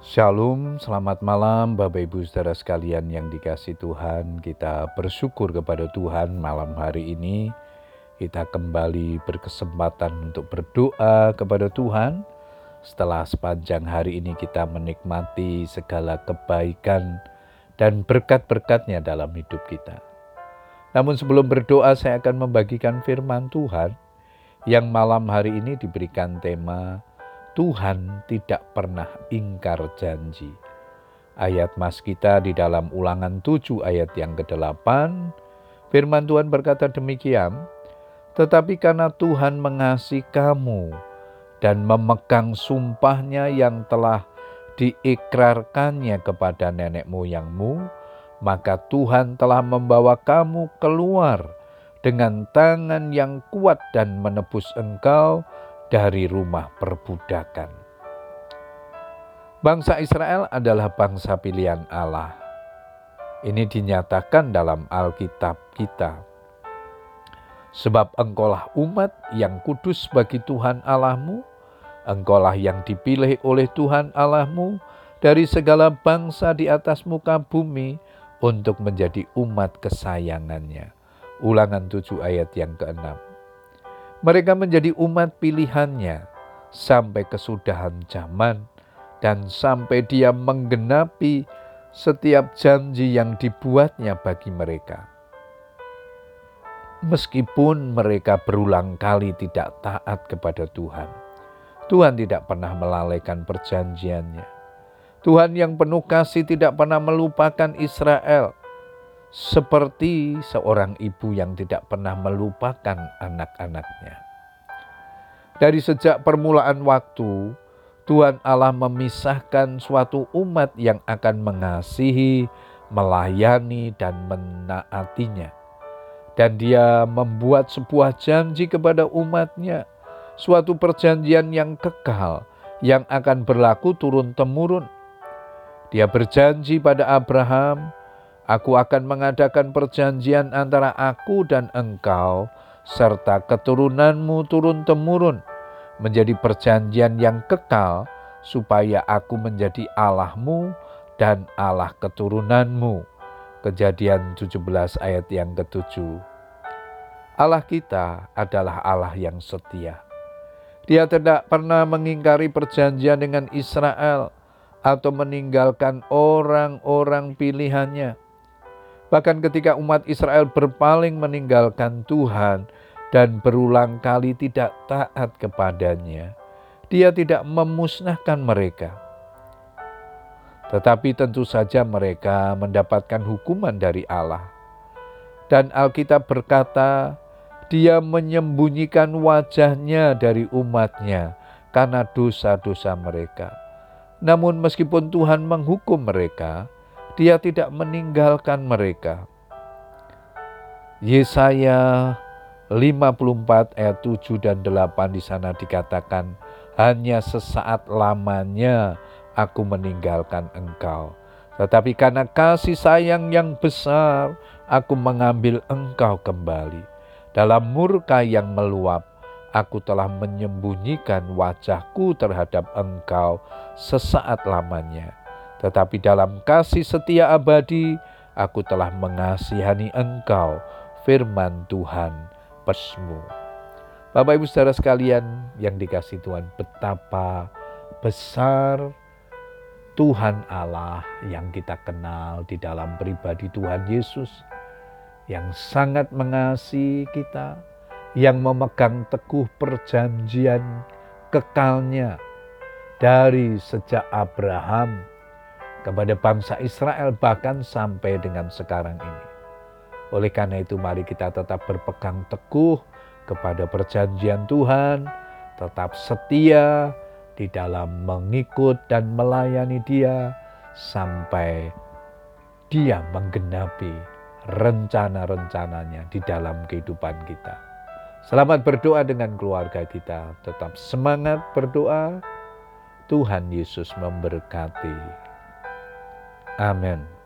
Shalom, selamat malam Bapak Ibu saudara sekalian yang dikasih Tuhan. Kita bersyukur kepada Tuhan malam hari ini. Kita kembali berkesempatan untuk berdoa kepada Tuhan. Setelah sepanjang hari ini kita menikmati segala kebaikan dan berkat-berkatnya dalam hidup kita. Namun sebelum berdoa saya akan membagikan firman Tuhan yang malam hari ini diberikan tema Tuhan tidak pernah ingkar janji. Ayat mas kita di dalam ulangan 7 ayat yang ke-8, firman Tuhan berkata demikian, Tetapi karena Tuhan mengasihi kamu dan memegang sumpahnya yang telah diikrarkannya kepada nenek moyangmu, maka Tuhan telah membawa kamu keluar dengan tangan yang kuat dan menebus engkau dari rumah perbudakan. Bangsa Israel adalah bangsa pilihan Allah. Ini dinyatakan dalam Alkitab kita. Sebab engkaulah umat yang kudus bagi Tuhan Allahmu, engkaulah yang dipilih oleh Tuhan Allahmu dari segala bangsa di atas muka bumi untuk menjadi umat kesayangannya. Ulangan 7 ayat yang ke-6. Mereka menjadi umat pilihannya sampai kesudahan zaman dan sampai dia menggenapi setiap janji yang dibuatnya bagi mereka. Meskipun mereka berulang kali tidak taat kepada Tuhan, Tuhan tidak pernah melalaikan perjanjiannya. Tuhan yang penuh kasih tidak pernah melupakan Israel, seperti seorang ibu yang tidak pernah melupakan anak-anaknya. Dari sejak permulaan waktu, Tuhan Allah memisahkan suatu umat yang akan mengasihi, melayani, dan menaatinya. Dan dia membuat sebuah janji kepada umatnya, suatu perjanjian yang kekal, yang akan berlaku turun-temurun. Dia berjanji pada Abraham, Aku akan mengadakan perjanjian antara aku dan engkau, serta keturunanmu turun-temurun, menjadi perjanjian yang kekal, supaya aku menjadi Allahmu dan Allah keturunanmu. Kejadian 17 ayat yang ketujuh. Allah kita adalah Allah yang setia. Dia tidak pernah mengingkari perjanjian dengan Israel atau meninggalkan orang-orang pilihannya. Bahkan ketika umat Israel berpaling meninggalkan Tuhan dan berulang kali tidak taat kepadanya, dia tidak memusnahkan mereka. Tetapi tentu saja mereka mendapatkan hukuman dari Allah. Dan Alkitab berkata, dia menyembunyikan wajahnya dari umatnya karena dosa-dosa mereka. Namun meskipun Tuhan menghukum mereka, dia tidak meninggalkan mereka. Yesaya 54 ayat 7 dan 8 di sana dikatakan, hanya sesaat lamanya aku meninggalkan engkau. Tetapi karena kasih sayang yang besar, aku mengambil engkau kembali. Dalam murka yang meluap, aku telah menyembunyikan wajahku terhadap engkau sesaat lamanya tetapi dalam kasih setia abadi, aku telah mengasihani engkau, firman Tuhan pesmu. Bapak Ibu saudara sekalian yang dikasih Tuhan, betapa besar Tuhan Allah yang kita kenal di dalam pribadi Tuhan Yesus yang sangat mengasihi kita, yang memegang teguh perjanjian kekalnya dari sejak Abraham kepada bangsa Israel bahkan sampai dengan sekarang ini. Oleh karena itu mari kita tetap berpegang teguh kepada perjanjian Tuhan, tetap setia di dalam mengikut dan melayani Dia sampai Dia menggenapi rencana-rencananya di dalam kehidupan kita. Selamat berdoa dengan keluarga kita, tetap semangat berdoa. Tuhan Yesus memberkati. Amen.